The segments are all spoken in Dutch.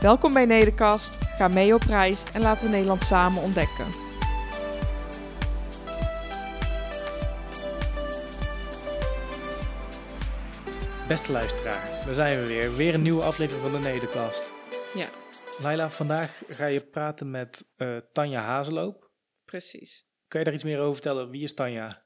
Welkom bij Nederkast, ga mee op reis en laten we Nederland samen ontdekken. Beste luisteraar, daar zijn we weer. Weer een nieuwe aflevering van de Nederkast. Ja, Laila, vandaag ga je praten met eh, Tanja Hazeloop. precies. Kan je daar iets meer over vertellen? Wie is Tanja?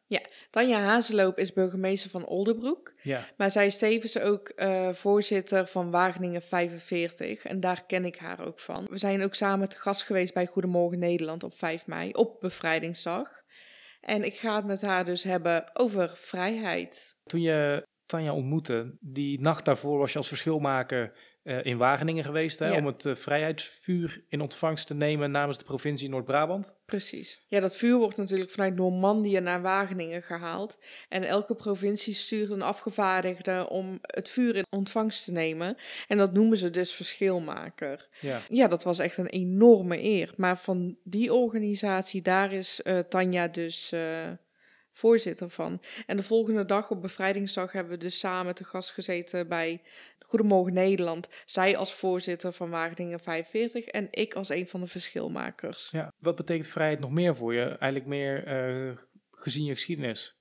Tanja Hazeloop is burgemeester van Oldenbroek, Ja, maar zij is tevens ook eh, voorzitter van Wageningen 45 en daar ken ik haar ook van. We zijn ook samen te gast geweest bij Goedemorgen Nederland op 5 mei, op Bevrijdingsdag. En ik ga het met haar dus hebben over vrijheid. toen je Tanja ontmoette, die nacht daarvoor was je als verschilmaker eh, in Wageningen geweest hè, Ja. om het eh, vrijheidsvuur in ontvangst te nemen namens de provincie Noord-Brabant. Precies. Ja, dat vuur wordt natuurlijk vanuit Normandië naar Wageningen gehaald. En elke provincie stuurt een afgevaardigde om het vuur in ontvangst te nemen. En dat noemen ze dus verschilmaker. Ja. Ja, dat was echt een enorme eer. Maar van die organisatie, daar is eh, Tanja dus voorzitter van. En de volgende dag, op Bevrijdingsdag, hebben we dus samen te gast gezeten bij Goedemorgen Nederland. Zij als voorzitter van Wageningen 45 en ik als een van de verschilmakers. ja. Wat betekent vrijheid nog meer voor je? Eigenlijk meer eh, gezien je geschiedenis.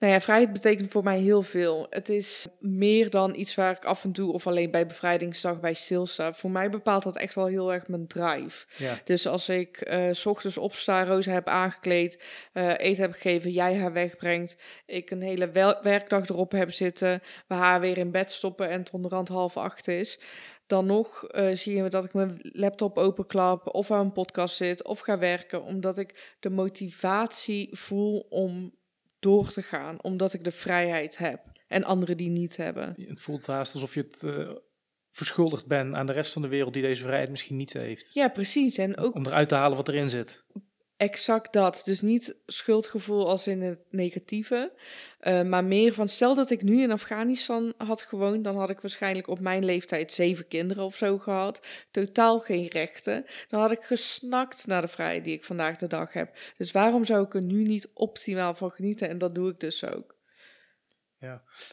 Nou ja, vrijheid betekent voor mij heel veel. Het is meer dan iets waar ik af en toe of alleen bij bevrijdingsdag bij stilsta. Voor mij bepaalt dat echt wel heel erg mijn drive. Ja. Dus als ik eh, s ochtends opsta, Rosa heb aangekleed, eh, eten heb gegeven, jij haar wegbrengt, ik een hele werkdag erop heb zitten, we haar weer in bed stoppen en het onderhand half acht is. Dan nog eh, zie je dat ik mijn laptop openklap of aan een podcast zit of ga werken, omdat ik de motivatie voel om door te gaan, omdat ik de vrijheid heb en anderen die niet hebben. Het voelt haast alsof je het eh, verschuldigd bent aan de rest van de wereld die deze vrijheid misschien niet heeft. Ja, precies. En ook Om eruit te halen wat erin zit. Exact dat. Dus niet schuldgevoel als in het negatieve, eh, maar meer van stel dat ik nu in Afghanistan had gewoond, dan had ik waarschijnlijk op mijn leeftijd zeven kinderen of zo gehad, totaal geen rechten. Dan had ik gesnakt naar de vrijheid die ik vandaag de dag heb. Dus waarom zou ik er nu niet optimaal van genieten? En dat doe ik dus ook.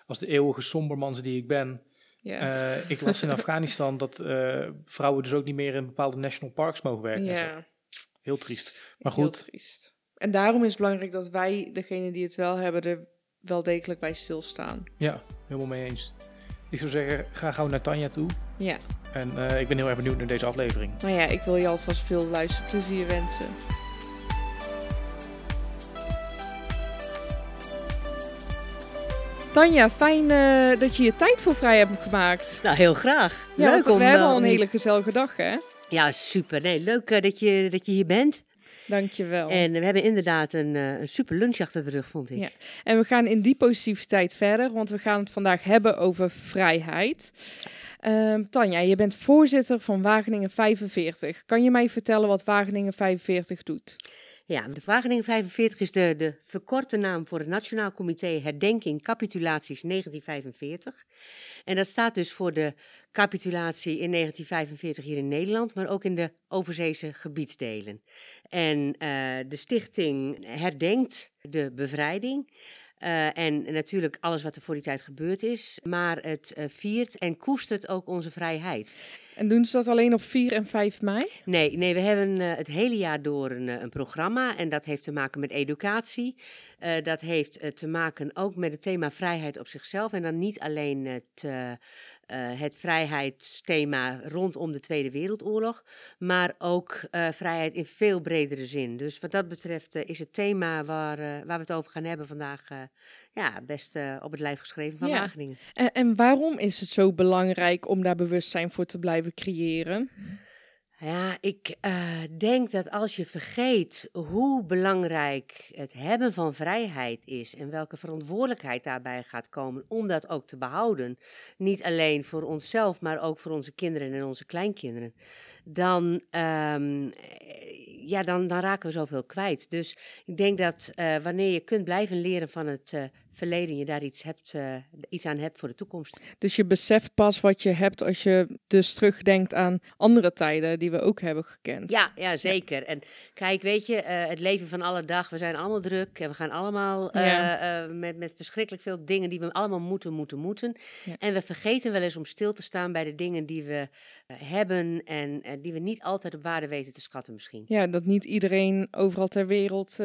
Als de eeuwige sombermans die ik ben. Ja. eh, ik las in Afghanistan dat eh, vrouwen dus ook niet meer in bepaalde national parks mogen werken. en zo. Heel triest. Maar Heel goed, triest. En daarom is het belangrijk dat wij, degene die het wel hebben, er wel degelijk bij stilstaan. ja, helemaal mee eens. Ik zou zeggen, ga gauw naar Tanja toe. Ja, En eh, ik ben heel erg benieuwd naar deze aflevering. maar ja, ik wil je alvast veel luisterplezier wensen. Tanja, fijn eh, dat je je tijd voor vrij hebt gemaakt. Nou, heel graag. Ja, leuk om... we hebben eh, al een hele gezellige dag, hè? Ja, super. Nee, leuk eh, dat, je, dat je hier bent. Dankjewel. En we hebben inderdaad een, eh, een super lunch achter de rug, vond ik. Ja. En we gaan in die positiviteit verder, want we gaan het vandaag hebben over vrijheid. Ehm, Tanja, je bent voorzitter van Wageningen 45. Kan je mij vertellen wat Wageningen 45 doet? Ja, de Wageningen 45 is de, de verkorte naam voor het Nationaal Comité Herdenking Capitulaties 1945. En dat staat dus voor de capitulatie in 1945 hier in Nederland, maar ook in de overzeese gebiedsdelen. En eh, de stichting herdenkt de bevrijding. Eh, en natuurlijk alles wat er voor die tijd gebeurd is. Maar het eh, viert en koestert ook onze vrijheid. En doen ze dat alleen op 4 en 5 mei? Nee, nee we hebben eh, het hele jaar door een, een programma en dat heeft te maken met educatie. Dat heeft te maken ook met het thema vrijheid op zichzelf en dan niet alleen het, eh, het vrijheidsthema rondom de Tweede Wereldoorlog, maar ook eh, vrijheid in veel bredere zin. Dus wat dat betreft eh, is het thema waar, waar we het over gaan hebben vandaag ja, best op het lijf geschreven van Ja. Wageningen. En, en waarom is het zo belangrijk om daar bewustzijn voor te blijven creëren? Ja, ik eh, denk dat als je vergeet hoe belangrijk het hebben van vrijheid is en welke verantwoordelijkheid daarbij gaat komen om dat ook te behouden, niet alleen voor onszelf, maar ook voor onze kinderen en onze kleinkinderen, dan, ehm, ja, dan, dan raken we zoveel kwijt. Dus ik denk dat eh, wanneer je kunt blijven leren van het verleden, je daar iets, hebt, uh, iets aan hebt voor de toekomst. Dus je beseft pas wat je hebt als je dus terugdenkt aan andere tijden die we ook hebben gekend. Ja, ja zeker. En kijk, weet je, het leven van alle dag, we zijn allemaal druk en we gaan allemaal ja. met, met verschrikkelijk veel dingen die we allemaal moeten, moeten, moeten. Ja. En we vergeten wel eens om stil te staan bij de dingen die we hebben en die we niet altijd op waarde weten te schatten misschien. Ja, dat niet iedereen overal ter wereld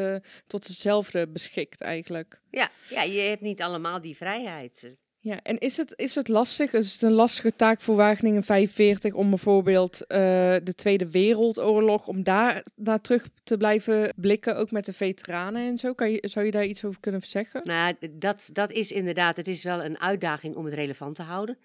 tot hetzelfde beschikt eigenlijk. Ja, ja, je hebt niet allemaal die vrijheid. Ja, en is het, is het lastig, is het een lastige taak voor Wageningen 45 om bijvoorbeeld uh, de Tweede Wereldoorlog, om daar naar terug te blijven blikken, ook met de veteranen en zo? Kan je, zou je daar iets over kunnen zeggen? Nou, dat, dat is inderdaad, het is wel een uitdaging om het relevant te houden.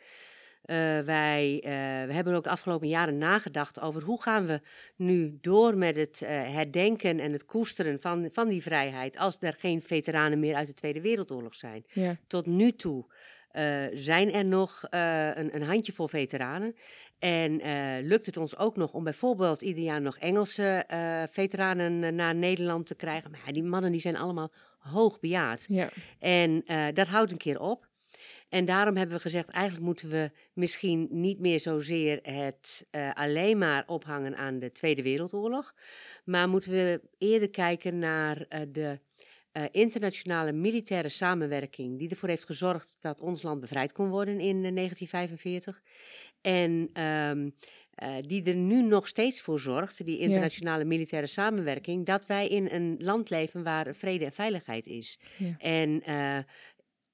Uh, wij uh, we hebben ook de afgelopen jaren nagedacht over hoe gaan we nu door met het uh, herdenken en het koesteren van, van die vrijheid als er geen veteranen meer uit de Tweede Wereldoorlog zijn. Ja. Tot nu toe zijn er nog een, een handjevol veteranen. En lukt het ons ook nog om bijvoorbeeld ieder jaar nog Engelse veteranen naar Nederland te krijgen? Maar die mannen die zijn allemaal hoog bejaard. Ja. En dat houdt een keer op. En daarom hebben we gezegd, eigenlijk moeten we misschien niet meer zozeer het uh, alleen maar ophangen aan de Tweede Wereldoorlog, maar moeten we eerder kijken naar uh, de uh, internationale militaire samenwerking die ervoor heeft gezorgd dat ons land bevrijd kon worden in 1945. En um, uh, die er nu nog steeds voor zorgt, die internationale militaire samenwerking, dat wij in een land leven waar vrede en veiligheid is. En uh,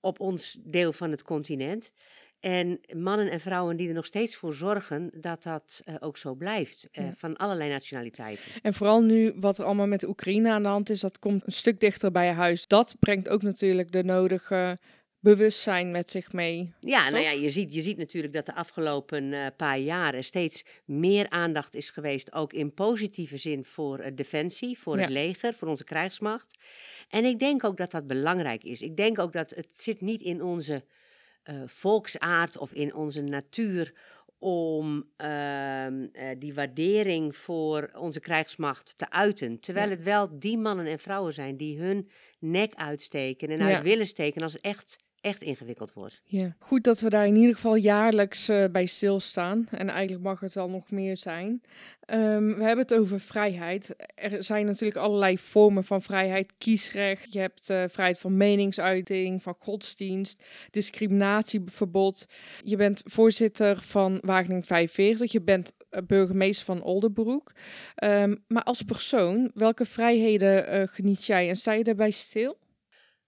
op ons deel van het continent. En mannen en vrouwen die er nog steeds voor zorgen dat dat uh, ook zo blijft, uh, ja. van allerlei nationaliteiten. En vooral nu wat er allemaal met de Oekraïne aan de hand is, dat komt een stuk dichter bij je huis. Dat brengt ook natuurlijk de nodige bewustzijn met zich mee. Ja, toch? nou ja, je ziet, je ziet natuurlijk dat de afgelopen uh, paar jaren steeds meer aandacht is geweest, ook in positieve zin voor uh, defensie, voor ja. het leger, voor onze krijgsmacht. En ik denk ook dat dat belangrijk is. Ik denk ook dat het zit niet in onze uh, volksaard of in onze natuur om uh, die waardering voor onze krijgsmacht te uiten. Terwijl ja. het wel die mannen en vrouwen zijn die hun nek uitsteken en uit ja. willen steken als het echt echt ingewikkeld wordt. Ja, goed dat we daar in ieder geval jaarlijks uh, bij stilstaan. En eigenlijk mag het wel nog meer zijn. Um, we hebben het over vrijheid. Er zijn natuurlijk allerlei vormen van vrijheid. Kiesrecht, je hebt uh, vrijheid van meningsuiting, van godsdienst, discriminatieverbod. Je bent voorzitter van Wageningen 45. Je bent uh, burgemeester van Oldenbroek. Um, maar als persoon, welke vrijheden geniet jij en sta je daarbij stil?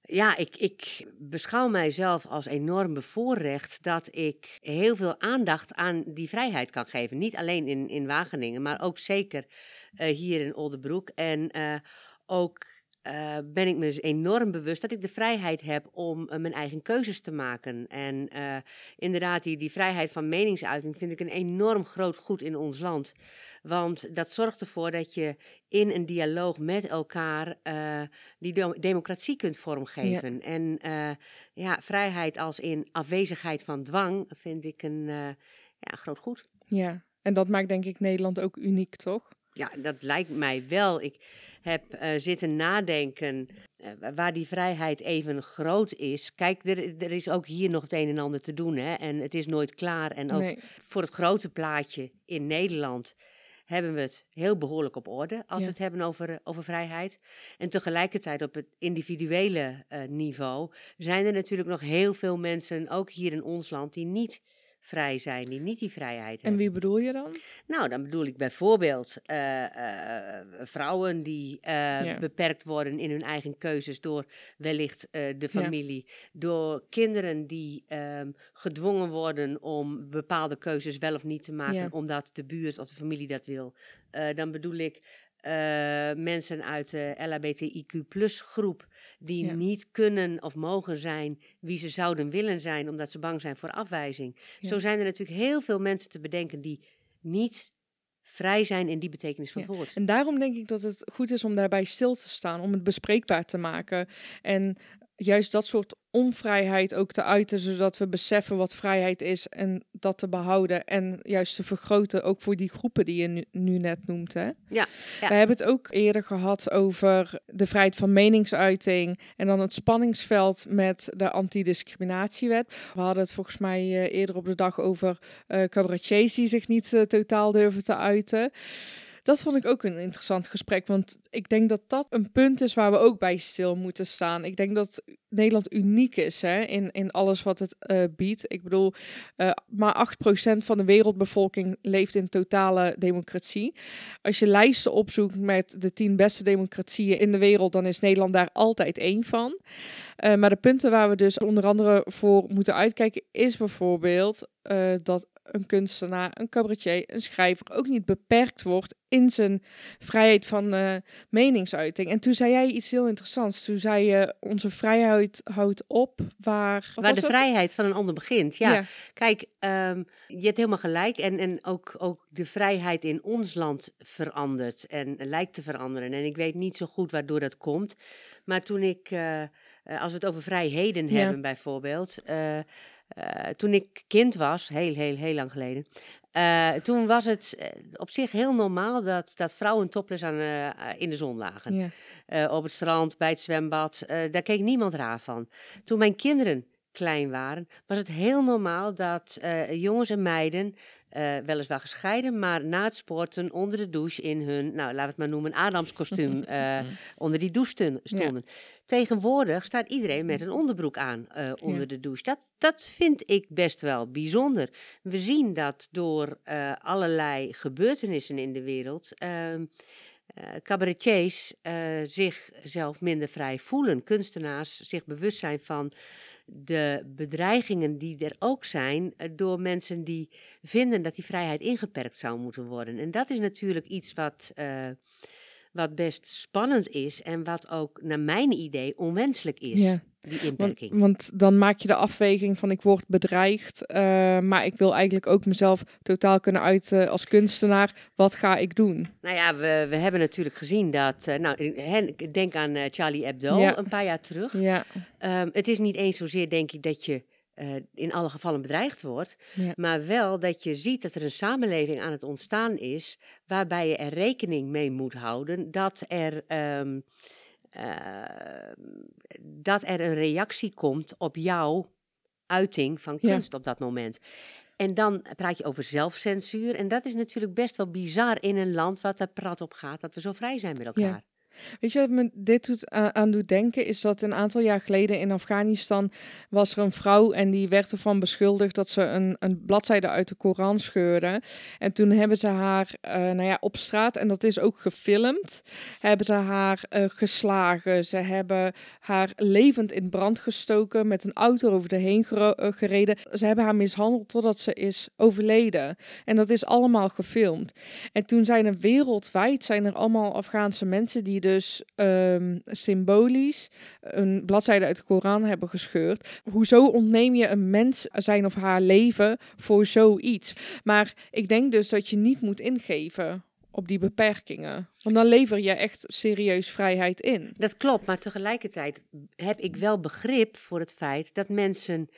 Ja, ik, ik beschouw mijzelf als enorm bevoorrecht dat ik heel veel aandacht aan die vrijheid kan geven. Niet alleen in, in Wageningen, maar ook zeker uh, hier in Oldenbroek. En uh, ook uh, ben ik me dus enorm bewust dat ik de vrijheid heb om uh, mijn eigen keuzes te maken. En uh, inderdaad, die, die vrijheid van meningsuiting vind ik een enorm groot goed in ons land. Want dat zorgt ervoor dat je in een dialoog met elkaar die democratie kunt vormgeven. Ja. En ja, vrijheid als in afwezigheid van dwang vind ik een ja, groot goed. Ja, en dat maakt denk ik Nederland ook uniek, toch? Ja, dat lijkt mij wel. Ik heb uh, zitten nadenken uh, waar die vrijheid even groot is. Kijk, er, er, is ook hier nog het een en ander te doen. Hè? En het is nooit klaar. En ook nee. voor het grote plaatje in Nederland hebben we het heel behoorlijk op orde als ja. we het hebben over, over vrijheid. En tegelijkertijd op het individuele uh, niveau zijn er natuurlijk nog heel veel mensen, ook hier in ons land, die niet vrij zijn, die niet die vrijheid hebben. En wie bedoel je dan? Nou, dan bedoel ik bijvoorbeeld uh, uh, vrouwen die uh, ja. beperkt worden in hun eigen keuzes door wellicht de familie. Ja. Door kinderen die um, gedwongen worden om bepaalde keuzes wel of niet te maken, ja. omdat de buurt of de familie dat wil. dan bedoel ik uh, mensen uit de LHBTIQ plus groep die ja. niet kunnen of mogen zijn wie ze zouden willen zijn omdat ze bang zijn voor afwijzing. Ja. Zo zijn er natuurlijk heel veel mensen te bedenken die niet vrij zijn in die betekenis van het ja. woord. En daarom denk ik dat het goed is om daarbij stil te staan, om het bespreekbaar te maken. En juist dat soort onvrijheid ook te uiten, zodat we beseffen wat vrijheid is en dat te behouden en juist te vergroten, ook voor die groepen die je nu, nu net noemt. Hè? Ja, ja. We hebben het ook eerder gehad over de vrijheid van meningsuiting en dan het spanningsveld met de antidiscriminatiewet. We hadden het volgens mij eh, eerder op de dag over uh, cabaretiers die zich niet uh, totaal durven te uiten. Dat vond ik ook een interessant gesprek, want ik denk dat dat een punt is waar we ook bij stil moeten staan. Ik denk dat Nederland uniek is hè, in, in alles wat het uh, biedt. Ik bedoel, uh, maar 8% van de wereldbevolking leeft in totale democratie. Als je lijsten opzoekt met de 10 beste democratieën in de wereld, dan is Nederland daar altijd één van. Uh, maar de punten waar we dus onder andere voor moeten uitkijken, is bijvoorbeeld dat een kunstenaar, een cabaretier, een schrijver ook niet beperkt wordt in zijn vrijheid van uh, meningsuiting. En toen zei jij iets heel interessants. Toen zei je, onze vrijheid houdt op waar... Waar de het? vrijheid van een ander begint. Ja, ja. kijk, um, je hebt helemaal gelijk. En, en ook, ook de vrijheid in ons land verandert en lijkt te veranderen. En ik weet niet zo goed waardoor dat komt. Maar toen ik, uh, als we het over vrijheden ja. hebben bijvoorbeeld... Uh, uh, toen ik kind was, heel, heel, heel lang geleden, uh, toen was het uh, op zich heel normaal dat, dat vrouwen topless aan, in de zon lagen. Ja. op het strand, bij het zwembad, daar keek niemand raar van. Toen mijn kinderen klein waren, was het heel normaal dat jongens en meiden uh, weliswaar gescheiden, maar na het sporten onder de douche in hun, nou laten we het maar noemen, Adamskostuum uh, onder die douche stonden. Ja. Tegenwoordig staat iedereen met een onderbroek aan uh, onder ja. de douche. Dat, dat vind ik best wel bijzonder. We zien dat door allerlei gebeurtenissen in de wereld. Ehm, cabaretiers zichzelf minder vrij voelen, kunstenaars zich bewust zijn van de bedreigingen die er ook zijn eh, door mensen die vinden dat die vrijheid ingeperkt zou moeten worden. En dat is natuurlijk iets wat, uh, wat best spannend is en wat ook naar mijn idee onwenselijk is. Die inperking. Want, want, dan maak je de afweging van ik word bedreigd, uh, maar ik wil eigenlijk ook mezelf totaal kunnen uiten als kunstenaar. Wat ga ik doen? Nou ja, we, we hebben natuurlijk gezien dat, uh, nou, ik denk aan uh, Charlie Hebdo ja. een paar jaar terug. Ja. Um, het is niet eens zozeer denk ik dat je uh, in alle gevallen bedreigd wordt. Ja. Maar wel dat je ziet dat er een samenleving aan het ontstaan is. waarbij je er rekening mee moet houden dat er. Um, uh, dat er een reactie komt op jouw uiting van kunst ja. op dat moment. En dan praat je over zelfcensuur. En dat is natuurlijk best wel bizar in een land wat er prat op gaat dat we zo vrij zijn met elkaar. Ja. Weet je wat me dit doet, aan doet denken? Is dat een aantal jaar geleden in Afghanistan was er een vrouw en die werd ervan beschuldigd dat ze een, een bladzijde uit de Koran scheurde. En toen hebben ze haar uh, nou ja, op straat, en dat is ook gefilmd, hebben ze haar uh, geslagen. Ze hebben haar levend in brand gestoken, met een auto over de heen gereden. Ze hebben haar mishandeld totdat ze is overleden. En dat is allemaal gefilmd. En toen zijn er wereldwijd zijn er allemaal Afghaanse mensen die dus um, symbolisch een bladzijde uit de Koran hebben gescheurd. Hoezo ontneem je een mens zijn of haar leven voor zoiets? Maar ik denk dus dat je niet moet ingeven op die beperkingen. Want dan lever je echt serieus vrijheid in. Dat klopt, maar tegelijkertijd heb ik wel begrip voor het feit dat mensen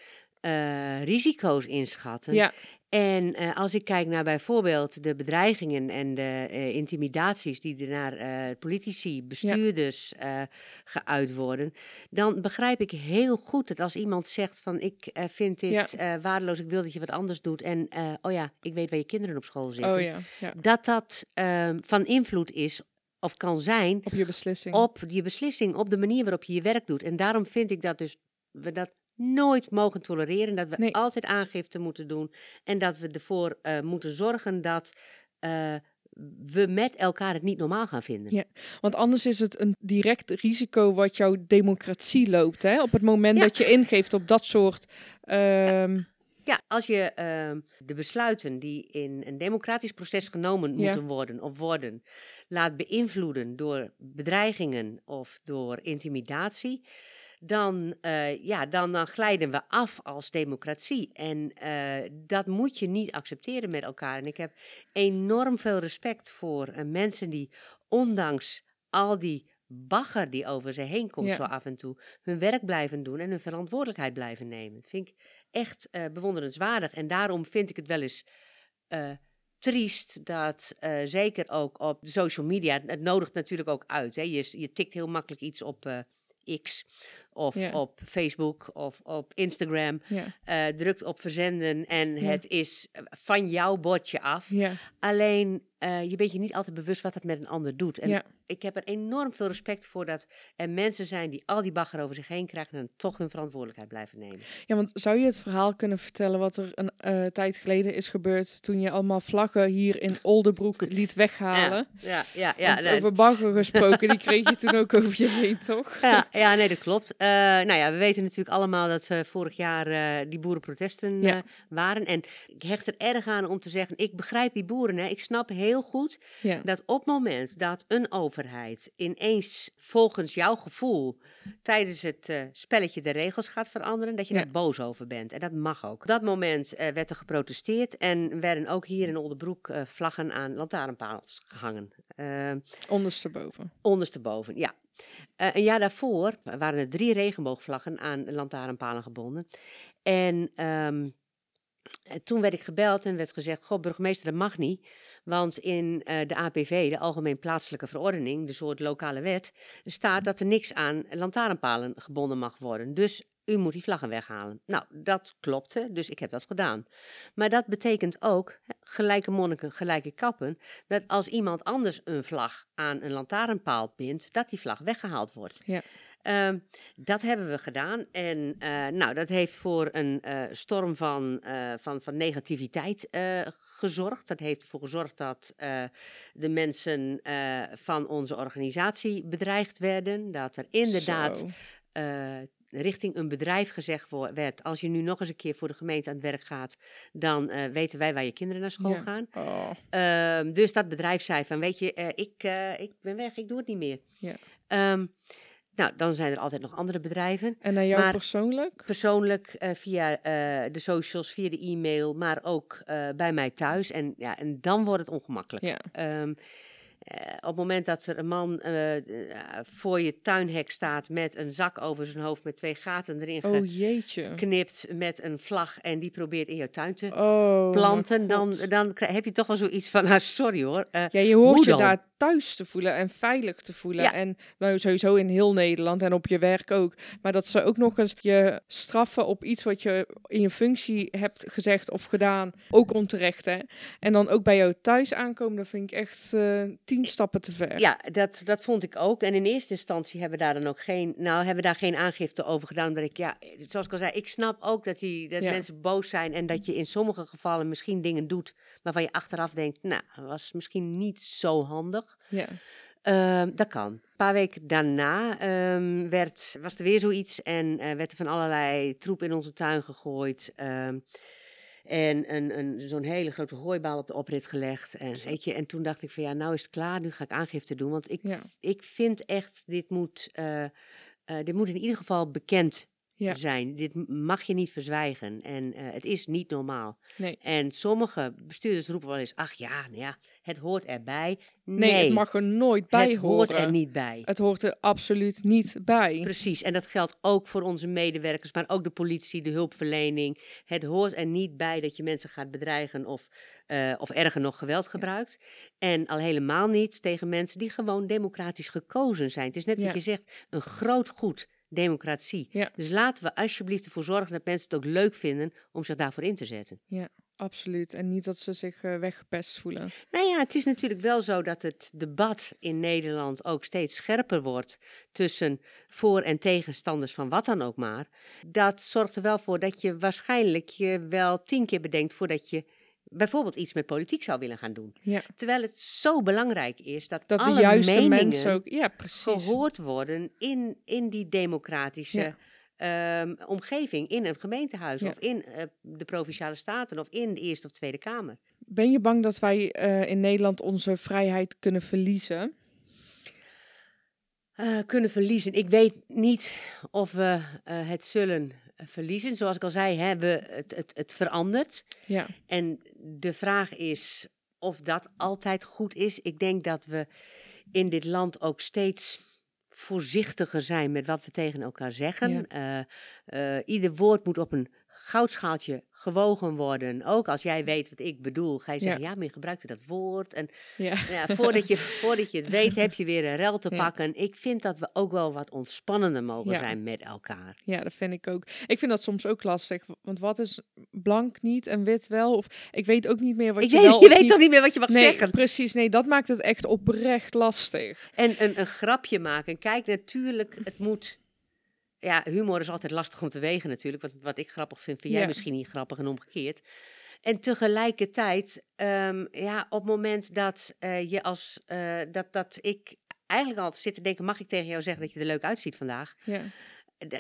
uh, risico's inschatten. Ja. En uh, als ik kijk naar bijvoorbeeld de bedreigingen en de uh, intimidaties die er naar uh, politici, bestuurders ja. geuit worden, dan begrijp ik heel goed dat als iemand zegt van ik vind dit ja. waardeloos, ik wil dat je wat anders doet en oh ja, ik weet waar je kinderen op school zitten, oh ja. dat dat ehm, van invloed is of kan zijn op je beslissing. Op je beslissing, op de manier waarop je je werk doet. En daarom vind ik dat dus we dat nooit mogen tolereren. Dat we nee. altijd aangifte moeten doen. En dat we ervoor uh, moeten zorgen dat uh, we met elkaar het niet normaal gaan vinden. Ja, want anders is het een direct risico wat jouw democratie loopt. Hè? Op het moment ja. dat je ingeeft op dat soort. Um... Ja. Ja, als je uh, de besluiten die in een democratisch proces genomen ja. moeten worden of worden, laat beïnvloeden door bedreigingen of door intimidatie, dan, uh, ja, dan, dan glijden we af als democratie. En uh, dat moet je niet accepteren met elkaar. En ik heb enorm veel respect voor uh, mensen die, ondanks al die bagger die over ze heen komt Ja. zo af en toe, hun werk blijven doen en hun verantwoordelijkheid blijven nemen. Dat vind ik echt eh, bewonderenswaardig. En daarom vind ik het wel eens eh, triest dat eh, zeker ook op social media, het nodigt natuurlijk ook uit. Hè? Je, je tikt heel makkelijk iets op eh, X of Ja. op Facebook of op Instagram, Ja, eh, drukt op verzenden en Ja. het is van jouw bordje af. ja, Alleen eh, je bent je niet altijd bewust wat dat met een ander doet. En ja. ik heb er enorm veel respect voor dat er mensen zijn die al die bagger over zich heen krijgen en toch hun verantwoordelijkheid blijven nemen. Ja, want zou je het verhaal kunnen vertellen wat er een eh, tijd geleden is gebeurd toen je allemaal vlaggen hier in Oldenbroek liet weghalen? Ja, ja, ja. Nee. over bagger gesproken, die kreeg je toen ook over je heen, toch? Ja, ja, nee, dat klopt. Eh, nou ja, we weten natuurlijk allemaal dat eh, vorig jaar eh, die boerenprotesten Ja. waren. En ik hecht er erg aan om te zeggen, ik begrijp die boeren. Hè. Ik snap heel goed Ja, dat op het moment dat een overheid ineens volgens jouw gevoel tijdens het spelletje de regels gaat veranderen, dat je Ja. daar boos over bent. En dat mag ook. Op dat moment werd er geprotesteerd en werden ook hier in Oldenbroek vlaggen aan lantaarnpalen gehangen. Eh, ondersteboven. Ondersteboven, ja. Eh, een jaar daarvoor waren er drie regenboogvlaggen aan lantaarnpalen gebonden. En ehm, eh, toen werd ik gebeld en werd gezegd: Goh, burgemeester, dat mag niet. Want in eh, de APV, de Algemeen Plaatselijke Verordening, de soort lokale wet, staat dat er niks aan lantaarnpalen gebonden mag worden. Dus u moet die vlaggen weghalen. Nou, dat klopte, dus ik heb dat gedaan. Maar dat betekent ook, gelijke monniken, gelijke kappen, dat als iemand anders een vlag aan een lantaarnpaal bindt, dat die vlag weggehaald wordt. Ja. Ehm, dat hebben we gedaan. En eh, nou, dat heeft voor een eh, storm van, eh, van, van negativiteit gezorgd. Dat heeft ervoor gezorgd dat de mensen van onze organisatie bedreigd werden. Dat er inderdaad richting een bedrijf gezegd werd: als je nu nog eens een keer voor de gemeente aan het werk gaat, dan eh, weten wij waar je kinderen naar school Ja. gaan. Oh, Ehm, dus dat bedrijf zei van, weet je, eh, ik, eh, ik ben weg, ik doe het niet meer. Ja. Ehm, nou, dan zijn er altijd nog andere bedrijven. en naar jou Maar- persoonlijk? Persoonlijk, via de socials, via de e-mail, maar ook bij mij thuis. En, ja, en dan wordt het ongemakkelijk. Ja, Ehm, eh, op het moment dat er een man eh, eh, voor je tuinhek staat met een zak over zijn hoofd met twee gaten erin oh jeetje. geknipt met een vlag en die probeert in jouw tuin te Oh, planten, dan, dan heb je toch wel zoiets van, ah, sorry hoor. eh, Ja, je hoort je daar thuis te voelen en veilig te voelen. Ja. En nou, sowieso in heel Nederland en op je werk ook. Maar dat ze ook nog eens je straffen op iets wat je in je functie hebt gezegd of gedaan. Ook onterecht, hè. En dan ook bij jou thuis aankomen, dat vind ik echt tien stappen te ver. Ja, dat, dat vond ik ook. En in eerste instantie hebben we daar dan ook geen, nou, hebben daar geen aangifte over gedaan. Omdat ik, ja, zoals ik al zei, ik snap ook dat, die, dat Ja. mensen boos zijn. En dat je in sommige gevallen misschien dingen doet waarvan je achteraf denkt, nou, dat was misschien niet zo handig. Ja. Ehm, dat kan. Een paar weken daarna ehm, werd, was er weer zoiets en eh, werd er van allerlei troep in onze tuin gegooid. En een, een, zo'n hele grote hooibaal op de oprit gelegd. En, weet je, en toen dacht ik van ja, nou is het klaar, nu ga ik aangifte doen. Want ik, Ja. ik vind echt, dit moet, eh, eh, dit moet in ieder geval bekend Ja. zijn. Dit mag je niet verzwijgen. En eh, het is niet normaal. Nee. En sommige bestuurders roepen wel eens, ach ja, nou ja, het hoort erbij. Nee, het mag er nooit bij het hoort horen. er niet bij. Het hoort er absoluut niet bij. Precies, en dat geldt ook voor onze medewerkers, maar ook de politie, de hulpverlening. Het hoort er niet bij dat je mensen gaat bedreigen of, eh, of erger nog geweld gebruikt. En al helemaal niet tegen mensen die gewoon democratisch gekozen zijn. Het is net Ja. wat je zegt, een groot goed, democratie. Ja. Dus laten we alsjeblieft ervoor zorgen dat mensen het ook leuk vinden om zich daarvoor in te zetten. Absoluut. En niet dat ze zich eh, weggepest voelen. Nou ja, het is natuurlijk wel zo dat het debat in Nederland ook steeds scherper wordt tussen voor- en tegenstanders van wat dan ook maar. Dat zorgt er wel voor dat je waarschijnlijk je wel tien keer bedenkt voordat je bijvoorbeeld iets met politiek zou willen gaan doen. Ja. Terwijl het zo belangrijk is dat, Dat alle de juiste meningen mensen ook... Ja, precies. gehoord worden in, in die democratische Ja. ehm, omgeving, in een gemeentehuis of in eh, de provinciale staten of in de Eerste of Tweede Kamer. Ben je bang dat wij eh, in Nederland onze vrijheid kunnen verliezen? eh, kunnen verliezen. Ik weet niet of we het zullen verliezen. Zoals ik al zei, hè, we, het, het, het verandert. Ja. En de vraag is of dat altijd goed is. Ik denk dat we in dit land ook steeds voorzichtiger zijn met wat we tegen elkaar zeggen. Ja. Eh, eh, ieder woord moet op een goudschaaltje gewogen worden. Ook als jij weet wat ik bedoel, ga je zeggen, ja, maar je gebruikte dat woord. En Ja. ja, voordat, je, voordat je het weet, heb je weer een rel te Ja. pakken. Ik vind dat we ook wel wat ontspannender mogen Ja. zijn met elkaar. Ja, dat vind ik ook. Ik vind dat soms ook lastig. Want wat is blank niet en wit wel? Of ik weet ook niet meer wat Ik je weet, wel je weet niet... toch niet meer wat je mag nee, zeggen. precies. Nee, dat maakt het echt oprecht lastig. En een, een grapje maken. Kijk, natuurlijk, het moet. Ja, humor is altijd lastig om te wegen natuurlijk. Wat, wat ik grappig vind, vind jij Ja. misschien niet grappig en omgekeerd. En tegelijkertijd, ehm, ja, op het moment dat eh, je als eh, dat, dat ik eigenlijk altijd zit te denken, mag ik tegen jou zeggen dat je er leuk uitziet vandaag? Ja.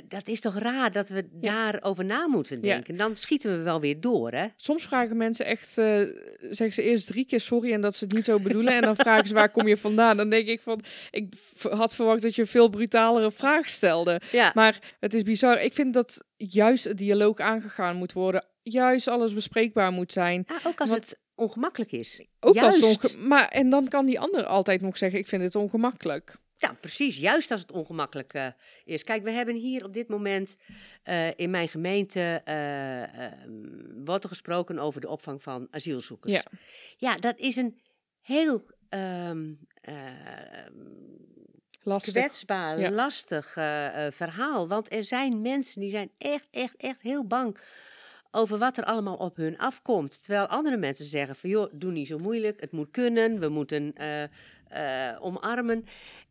Dat is toch raar dat we Ja. daarover na moeten Ja. denken? Dan schieten we wel weer door, hè? Soms vragen mensen echt, eh, zeggen ze eerst drie keer sorry en dat ze het niet zo bedoelen. en dan vragen ze waar kom je vandaan? Dan denk ik van, ik had verwacht dat je een veel brutalere vraag stelde. Ja. Maar het is bizar. Ik vind dat juist het dialoog aangegaan moet worden. Juist alles bespreekbaar moet zijn. Ah, ook als Want- het ongemakkelijk is. Ook als het Juist. onge- maar En dan kan die ander altijd nog zeggen, ik vind het ongemakkelijk. Ja, precies. Juist als het ongemakkelijk eh, is. Kijk, we hebben hier op dit moment eh, in mijn gemeente ehm, wordt er gesproken over de opvang van asielzoekers. Ja. ja dat is een heel ehm, Lastig. kwetsbaar, Ja. lastig verhaal. Want er zijn mensen die zijn echt, echt, echt heel bang over wat er allemaal op hun afkomt. Terwijl andere mensen zeggen van, joh, doe niet zo moeilijk, het moet kunnen, we moeten omarmen.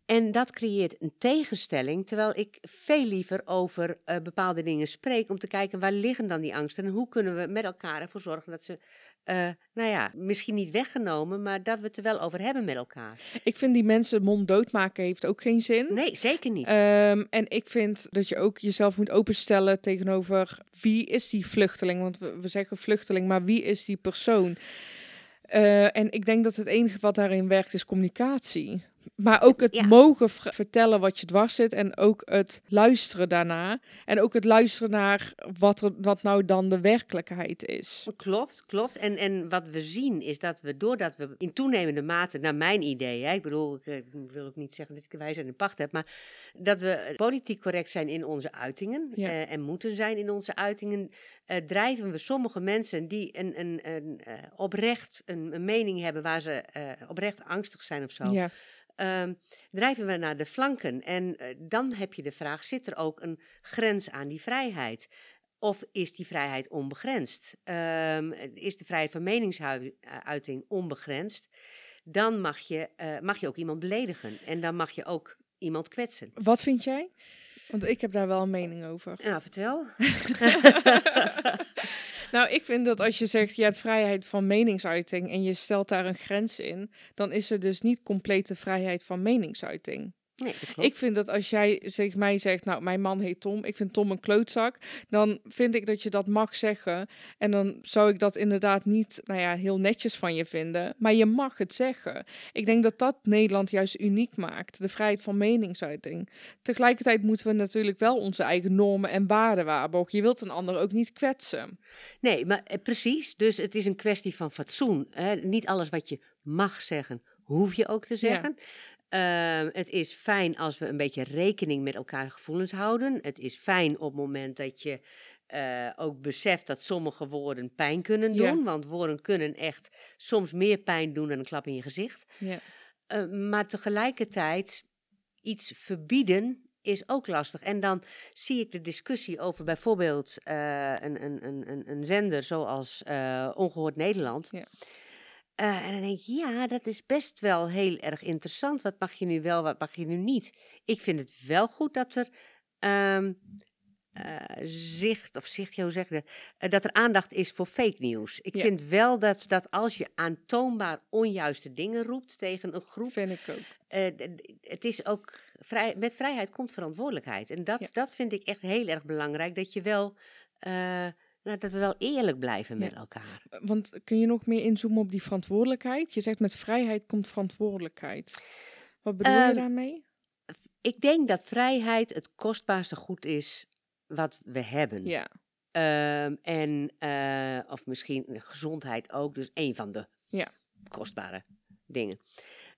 En dat creëert een tegenstelling, terwijl ik veel liever over eh, bepaalde dingen spreek om te kijken waar liggen dan die angsten en hoe kunnen we met elkaar ervoor zorgen dat ze, eh, nou ja, misschien niet weggenomen, maar dat we het er wel over hebben met elkaar. Ik vind die mensen mond doodmaken heeft ook geen zin. Nee, zeker niet. Ehm, en ik vind dat je ook jezelf moet openstellen tegenover wie is die vluchteling? Want we, we zeggen vluchteling, maar wie is die persoon? Eh, en ik denk dat het enige wat daarin werkt is communicatie. Maar ook het Ja. mogen vertellen wat je dwars zit en ook het luisteren daarna. En ook het luisteren naar wat, er, wat nou dan de werkelijkheid is. Klopt, klopt. En, en wat we zien is dat we, doordat we in toenemende mate, naar mijn idee, hè, ik bedoel, ik, eh, wil ook niet zeggen dat ik de wijsheid in pacht heb, maar dat we politiek correct zijn in onze uitingen Ja. eh, en moeten zijn in onze uitingen, eh, drijven we sommige mensen die een, een, een, eh, oprecht een, een mening hebben waar ze eh, oprecht angstig zijn of zo, Ja, ehm, drijven we naar de flanken. En eh, dan heb je de vraag, zit er ook een grens aan die vrijheid? Of is die vrijheid onbegrensd? Ehm, is de vrijheid van meningsuiting onbegrensd? Dan mag je, eh, mag je ook iemand beledigen. En dan mag je ook iemand kwetsen. wat vind jij? Want ik heb daar wel een mening over. Nou, vertel. Nou, ik vind dat als je zegt je hebt vrijheid van meningsuiting en je stelt daar een grens in, dan is er dus niet complete vrijheid van meningsuiting. Nee. Ik vind dat als jij tegen mij zegt, nou, mijn man heet Tom, ik vind Tom een klootzak, dan vind ik dat je dat mag zeggen. En dan zou ik dat inderdaad niet, nou ja, heel netjes van je vinden, maar je mag het zeggen. Ik denk dat dat Nederland juist uniek maakt, de vrijheid van meningsuiting. Tegelijkertijd moeten we natuurlijk wel onze eigen normen en waarden waarborgen. Je wilt een ander ook niet kwetsen. Nee, maar eh, precies. Dus het is een kwestie van fatsoen. Hè. Niet alles wat je mag zeggen, hoef je ook te zeggen. Ehm, het is fijn als we een beetje rekening met elkaar gevoelens houden. Het is fijn op het moment dat je eh, ook beseft dat sommige woorden pijn kunnen Ja. doen. Want woorden kunnen echt soms meer pijn doen dan een klap in je gezicht. Ja. Eh, maar tegelijkertijd iets verbieden is ook lastig. En dan zie ik de discussie over bijvoorbeeld eh, een, een, een, een, een zender zoals eh, Ongehoord Nederland. Ja. Eh, en dan denk ik, ja, dat is best wel heel erg interessant. Wat mag je nu wel, wat mag je nu niet? Ik vind het wel goed dat er ehm, eh, zicht, of zicht, hoe zeg je dat? Eh, dat er aandacht is voor fake news. Ik Ja. vind wel dat, dat als je aantoonbaar onjuiste dingen roept tegen een groep, Vind ik ook. het is ook vrij, met vrijheid komt verantwoordelijkheid. En dat, Ja. dat vind ik echt heel erg belangrijk. Dat je wel, nou, dat we wel eerlijk blijven met elkaar. Want kun je nog meer inzoomen op die verantwoordelijkheid? Je zegt met vrijheid komt verantwoordelijkheid. Wat bedoel je Ehm, daarmee? Ik denk dat vrijheid het kostbaarste goed is wat we hebben. Ja, Ehm, en, eh, of misschien gezondheid ook, dus een van de Ja. kostbare dingen.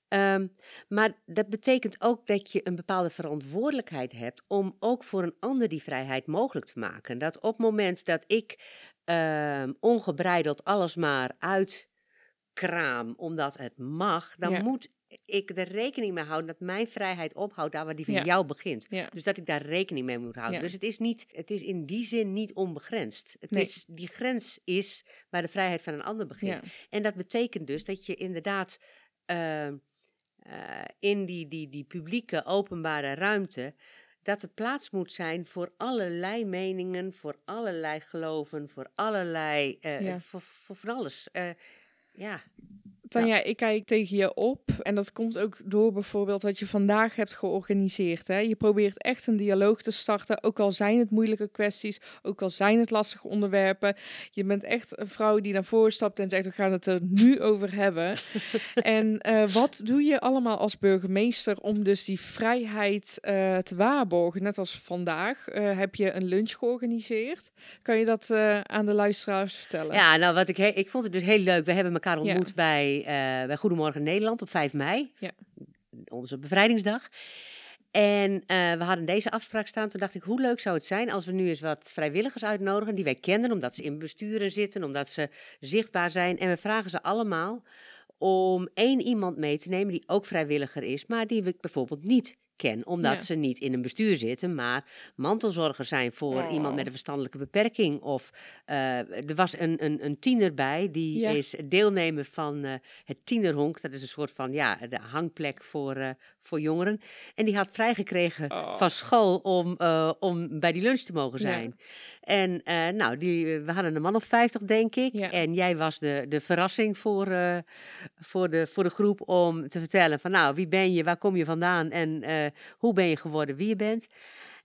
Ehm, maar dat betekent ook dat je een bepaalde verantwoordelijkheid hebt om ook voor een ander die vrijheid mogelijk te maken. Dat op het moment dat ik ehm, ongebreideld alles maar uitkraam omdat het mag, dan Ja. moet ik er rekening mee houden dat mijn vrijheid ophoudt daar waar die van Ja. jou begint. Ja. Dus dat ik daar rekening mee moet houden. Ja. Dus het is, niet, het is in die zin niet onbegrensd. Het Nee. is, die grens is waar de vrijheid van een ander begint. En dat betekent dus dat je inderdaad ehm, eh, in die, die, die publieke openbare ruimte. Dat er plaats moet zijn voor allerlei meningen, voor allerlei geloven, voor allerlei. eh, Ja. voor, voor van alles. Eh, ja, Tanja, Dat. ik kijk tegen je op. En dat komt ook door bijvoorbeeld wat je vandaag hebt georganiseerd. Hè? Je probeert echt een dialoog te starten. Ook al zijn het moeilijke kwesties. Ook al zijn het lastige onderwerpen. Je bent echt een vrouw die naar voren stapt en zegt: We gaan het er nu over hebben. en eh, wat doe je allemaal als burgemeester om dus die vrijheid eh, te waarborgen? Net als vandaag eh, heb je een lunch georganiseerd. Kan je dat aan de luisteraars vertellen? ja nou wat ik, he- ik vond het dus heel leuk. We hebben elkaar Ja. ontmoet bij, eh, bij Goedemorgen Nederland op 5 mei. Ja. Onze bevrijdingsdag. En eh, we hadden deze afspraak staan. Toen dacht ik, hoe leuk zou het zijn als we nu eens wat vrijwilligers uitnodigen die wij kennen, omdat ze in besturen zitten, omdat ze zichtbaar zijn. En we vragen ze allemaal om één iemand mee te nemen die ook vrijwilliger is, maar die ik bijvoorbeeld niet ken, omdat Ja. ze niet in een bestuur zitten, maar mantelzorger zijn voor Oh. iemand met een verstandelijke beperking. Of eh, er was een, een, een tiener bij, die Ja. is deelnemer van eh, het tienerhonk. Dat is een soort van ja, de hangplek voor, eh, voor jongeren. En die had vrijgekregen Oh. van school om, om bij die lunch te mogen Ja. zijn. En nou, die, we hadden een man of vijftig, denk ik. En jij was de, de verrassing voor, voor, de, voor de groep om te vertellen van nou, wie ben je, waar kom je vandaan en hoe ben je geworden wie je bent.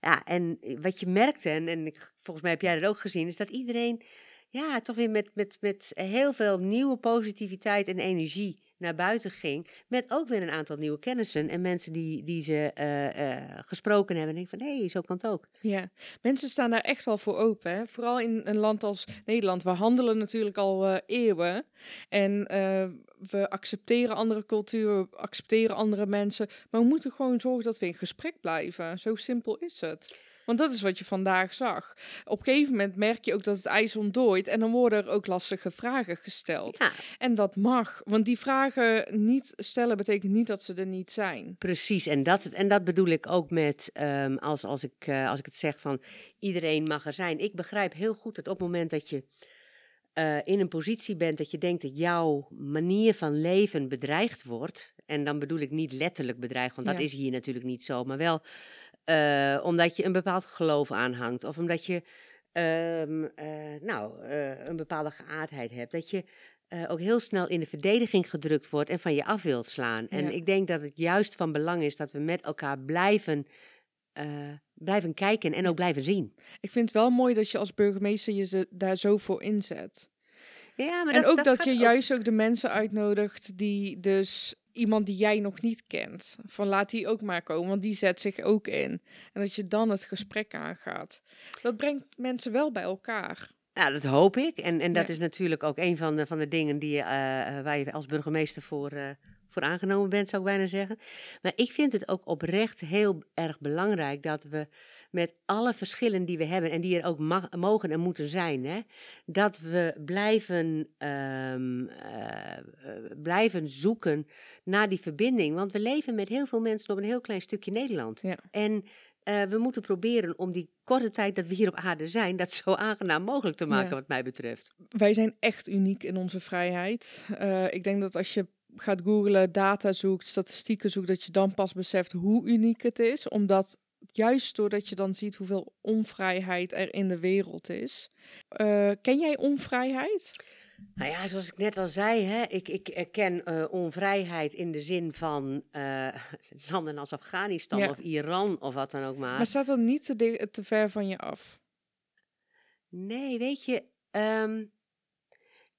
Ja, en wat je merkte, en, en ik, volgens mij heb jij dat ook gezien, is dat iedereen ja, toch weer met, met, met heel veel nieuwe positiviteit en energie naar buiten ging. Met ook weer een aantal nieuwe kennissen en mensen die, die ze eh, eh, gesproken hebben. En ik van, hé, hey, zo kan het ook. Ja, mensen staan daar echt wel voor open. Hè? Vooral in een land als Nederland. We handelen natuurlijk al eh, eeuwen. En we accepteren andere culturen, accepteren andere mensen. Maar we moeten gewoon zorgen dat we in gesprek blijven. Zo simpel is het. Want dat is wat je vandaag zag. Op een gegeven moment merk je ook dat het ijs ontdooit. En dan worden er ook lastige vragen gesteld. Ja, En dat mag. Want die vragen niet stellen betekent niet dat ze er niet zijn. Precies, en dat, en dat bedoel ik ook met ehm, als, als, ik, eh, als ik het zeg van iedereen mag er zijn. Ik begrijp heel goed dat op het moment dat je eh, in een positie bent dat je denkt dat jouw manier van leven bedreigd wordt. En dan bedoel ik niet letterlijk bedreigd, want dat is hier natuurlijk niet zo. Maar wel eh, omdat je een bepaald geloof aanhangt. Of omdat je ehm, eh, nou, eh, een bepaalde geaardheid hebt. Dat je ook heel snel in de verdediging gedrukt wordt en van je af wilt slaan. En ik denk dat het juist van belang is dat we met elkaar blijven, blijven kijken en ook blijven zien. Ik vind het wel mooi dat je als burgemeester je ze daar zo voor inzet. Ja, maar en ook dat, je ook- juist ook de mensen uitnodigt die dus iemand die jij nog niet kent. Van laat die ook maar komen, want die zet zich ook in. En dat je dan het gesprek aangaat. Dat brengt mensen wel bij elkaar. Ja, dat hoop ik. En, en dat Ja. is natuurlijk ook een van de, van de dingen die, eh, eh, waar je als burgemeester voor, eh, voor aangenomen bent, zou ik bijna zeggen. Maar ik vind het ook oprecht heel erg belangrijk dat we met alle verschillen die we hebben en die er ook mag, mogen en moeten zijn, hè, dat we blijven, ehm, eh, blijven zoeken naar die verbinding. Want we leven met heel veel mensen op een heel klein stukje Nederland. Ja. En eh, we moeten proberen om die korte tijd dat we hier op aarde zijn, dat zo aangenaam mogelijk te maken, Ja. wat mij betreft. Wij zijn echt uniek in onze vrijheid. Eh, ik denk dat als je gaat googlen, data zoekt, statistieken zoekt, dat je dan pas beseft hoe uniek het is. Omdat juist doordat je dan ziet hoeveel onvrijheid er in de wereld is. Eh, ken jij onvrijheid? Nou ja, zoals ik net al zei, hè, ik, ik erken eh, onvrijheid in de zin van eh, landen als Afghanistan Ja. of Iran of wat dan ook maar. Maar staat dat niet te, te ver van je af? Nee, weet je, ehm,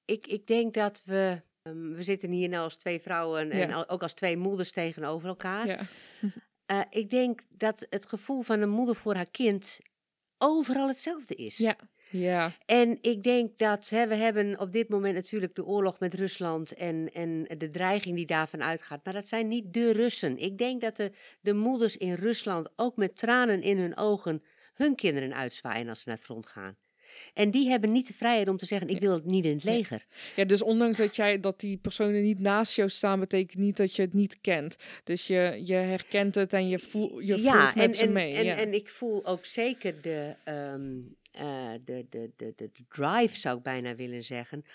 ik, ik denk dat we. ehm, we zitten hier nou als twee vrouwen en Ja. ook als twee moeders tegenover elkaar. Ja. Eh, ik denk dat het gevoel van een moeder voor haar kind overal hetzelfde is. Ja. Ja, En ik denk dat hè, we hebben op dit moment natuurlijk de oorlog met Rusland en, en de dreiging die daarvan uitgaat. Maar dat zijn niet de Russen. Ik denk dat de, de moeders in Rusland ook met tranen in hun ogen hun kinderen uitzwaaien als ze naar het front gaan. En die hebben niet de vrijheid om te zeggen: ik wil het niet in het leger. Ja, dus ondanks dat, jij, dat die personen niet naast jou staan, betekent niet dat je het niet kent. Dus je, je herkent het en je, voel, je voelt met en, ze en, mee. En, ja. en ik voel ook zeker de, ehm, eh, de, de, de, de, de drive, zou ik bijna willen zeggen.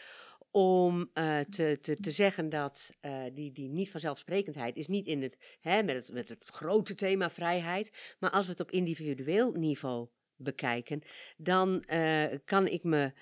Om eh, te, te, te zeggen dat eh, die, die niet vanzelfsprekendheid is niet in het, hè, met, het, met het grote thema vrijheid. Maar als we het op individueel niveau bekijken, dan eh, kan ik me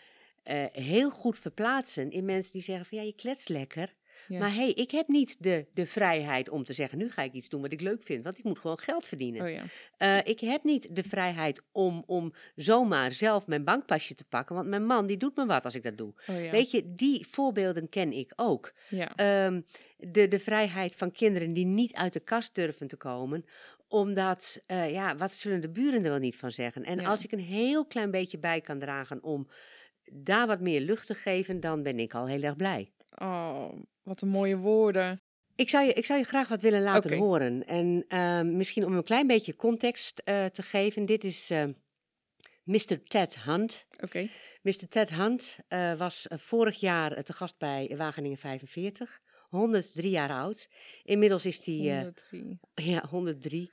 eh, heel goed verplaatsen in mensen die zeggen van ja, je klets lekker. Ja. Maar hé, hey, ik heb niet de, de vrijheid om te zeggen, nu ga ik iets doen wat ik leuk vind, want ik moet gewoon geld verdienen. Oh ja. Eh, ik heb niet de vrijheid om, om zomaar zelf mijn bankpasje te pakken, want mijn man die doet me wat als ik dat doe. Oh ja. Weet je, die voorbeelden ken ik ook. Ja. Ehm, de, de vrijheid van kinderen die niet uit de kast durven te komen, omdat, eh, ja, wat zullen de buren er wel niet van zeggen? En Ja. als ik een heel klein beetje bij kan dragen om daar wat meer lucht te geven, dan ben ik al heel erg blij. Oh, wat een mooie woorden. Ik zou je, ik zou je graag wat willen laten horen. En ehm, misschien om een klein beetje context eh, te geven. Dit is ehm, Mr. Ted Hunt. Oké. Mr. Ted Hunt eh, was vorig jaar te gast bij Wageningen 45. 103 jaar oud. Inmiddels is hij eh, 103. ja, 103.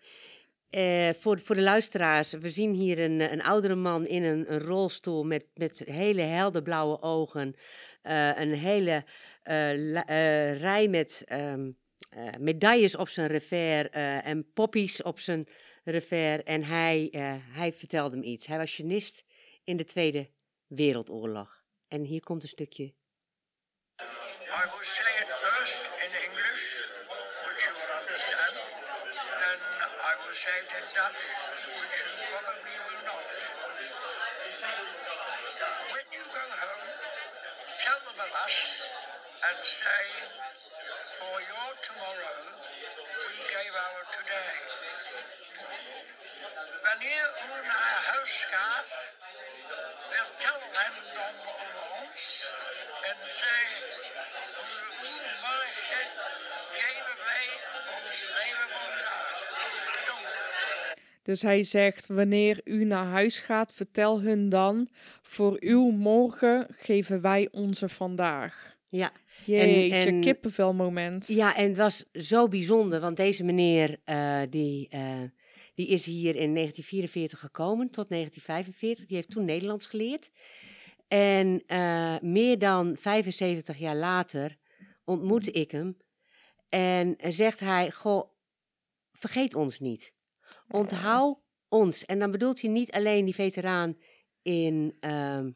Eh, voor, voor de luisteraars, we zien hier een, eh, een oudere man in een, een rolstoel met, met hele helder blauwe ogen. eh, een hele eh, la- eh, rij met ehm, eh, medailles op zijn revers eh, en poppies op zijn revers. En hij, eh, hij vertelde me iets. Hij was genist in de Tweede Wereldoorlog. En hier komt een stukje. I It in Dutch, which you probably will not. When you go home, tell them of us and say, for your tomorrow, we gave our today. Wanneer u naar huis gaat, vertel hem dan over ons en zeg, voor uw morgen geven Dus hij zegt, wanneer u naar huis gaat, vertel hun dan, voor uw morgen geven wij onze vandaag. Ja, Jeetje, en- kippenvel moment. Ja, en het was zo bijzonder, want deze meneer eh, die, eh, die is hier in 1944 gekomen tot 1945. Die heeft toen Nederlands geleerd. En eh, meer dan 75 jaar later ontmoette ik hem. En zegt hij, goh, vergeet ons niet. Onthoud ons. En dan bedoelt hij niet alleen die veteraan in, ehm,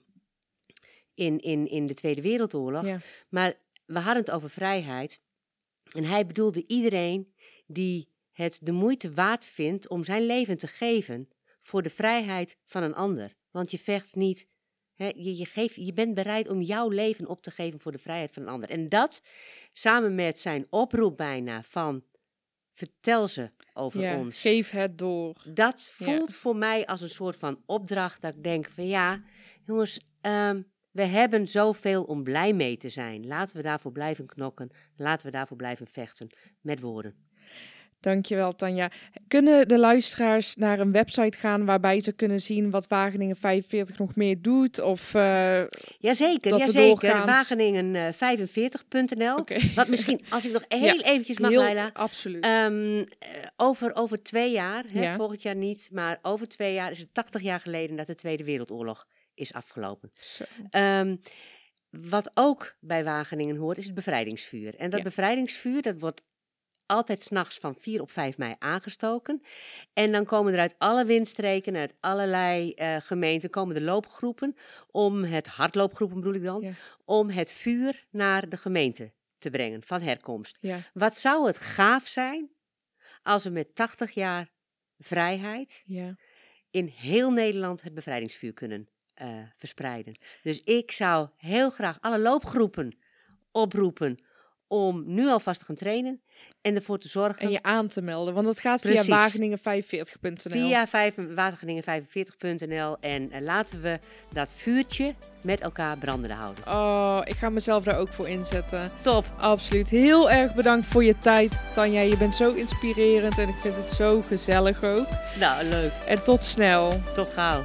in, in, in de Tweede Wereldoorlog. Ja. Maar we hadden het over vrijheid. En hij bedoelde iedereen die het de moeite waard vindt om zijn leven te geven voor de vrijheid van een ander. Want je vecht niet, hè, je, je, geeft, je bent bereid om jouw leven op te geven voor de vrijheid van een ander. En dat, samen met zijn oproep bijna van vertel ze over Ja, ons. geef het door. Dat Ja. voelt voor mij als een soort van opdracht dat ik denk van ja, jongens, ehm, we hebben zoveel om blij mee te zijn. Laten we daarvoor blijven knokken. Laten we daarvoor blijven vechten met woorden. Dankjewel, Tanja. Kunnen de luisteraars naar een website gaan waarbij ze kunnen zien wat Wageningen 45 nog meer doet? Of, eh, Jazeker, Dat jazeker. doorgaans- Wageningen45.nl. Oké. Wat misschien, als ik nog heel Ja, eventjes mag, heel-. Absoluut. Ehm, eh, over, over twee jaar, hè, Ja. volgend jaar niet, maar over twee jaar is het 80 jaar geleden dat de Tweede Wereldoorlog is afgelopen. Ehm, wat ook bij Wageningen hoort, is het bevrijdingsvuur. En dat Ja. bevrijdingsvuur, dat wordt altijd s'nachts van 4 op 5 mei aangestoken. En dan komen er uit alle windstreken, uit allerlei eh, gemeenten, komen de loopgroepen om het, hardloopgroepen bedoel ik dan, Ja. om het vuur naar de gemeente te brengen van herkomst. Ja, Wat zou het gaaf zijn als we met 80 jaar vrijheid ja. in heel Nederland het bevrijdingsvuur kunnen eh, verspreiden. Dus ik zou heel graag alle loopgroepen oproepen om nu alvast te gaan trainen en ervoor te zorgen En je aan te melden, want dat gaat Precies. via wageningen45.nl. via vijf- wageningen45.nl en eh, laten we dat vuurtje met elkaar brandende houden. Oh, ik ga mezelf daar ook voor inzetten. Top! Absoluut. Heel erg bedankt voor je tijd, Tanja. Je bent zo inspirerend en ik vind het zo gezellig ook. Nou, leuk. En tot snel. Tot gauw.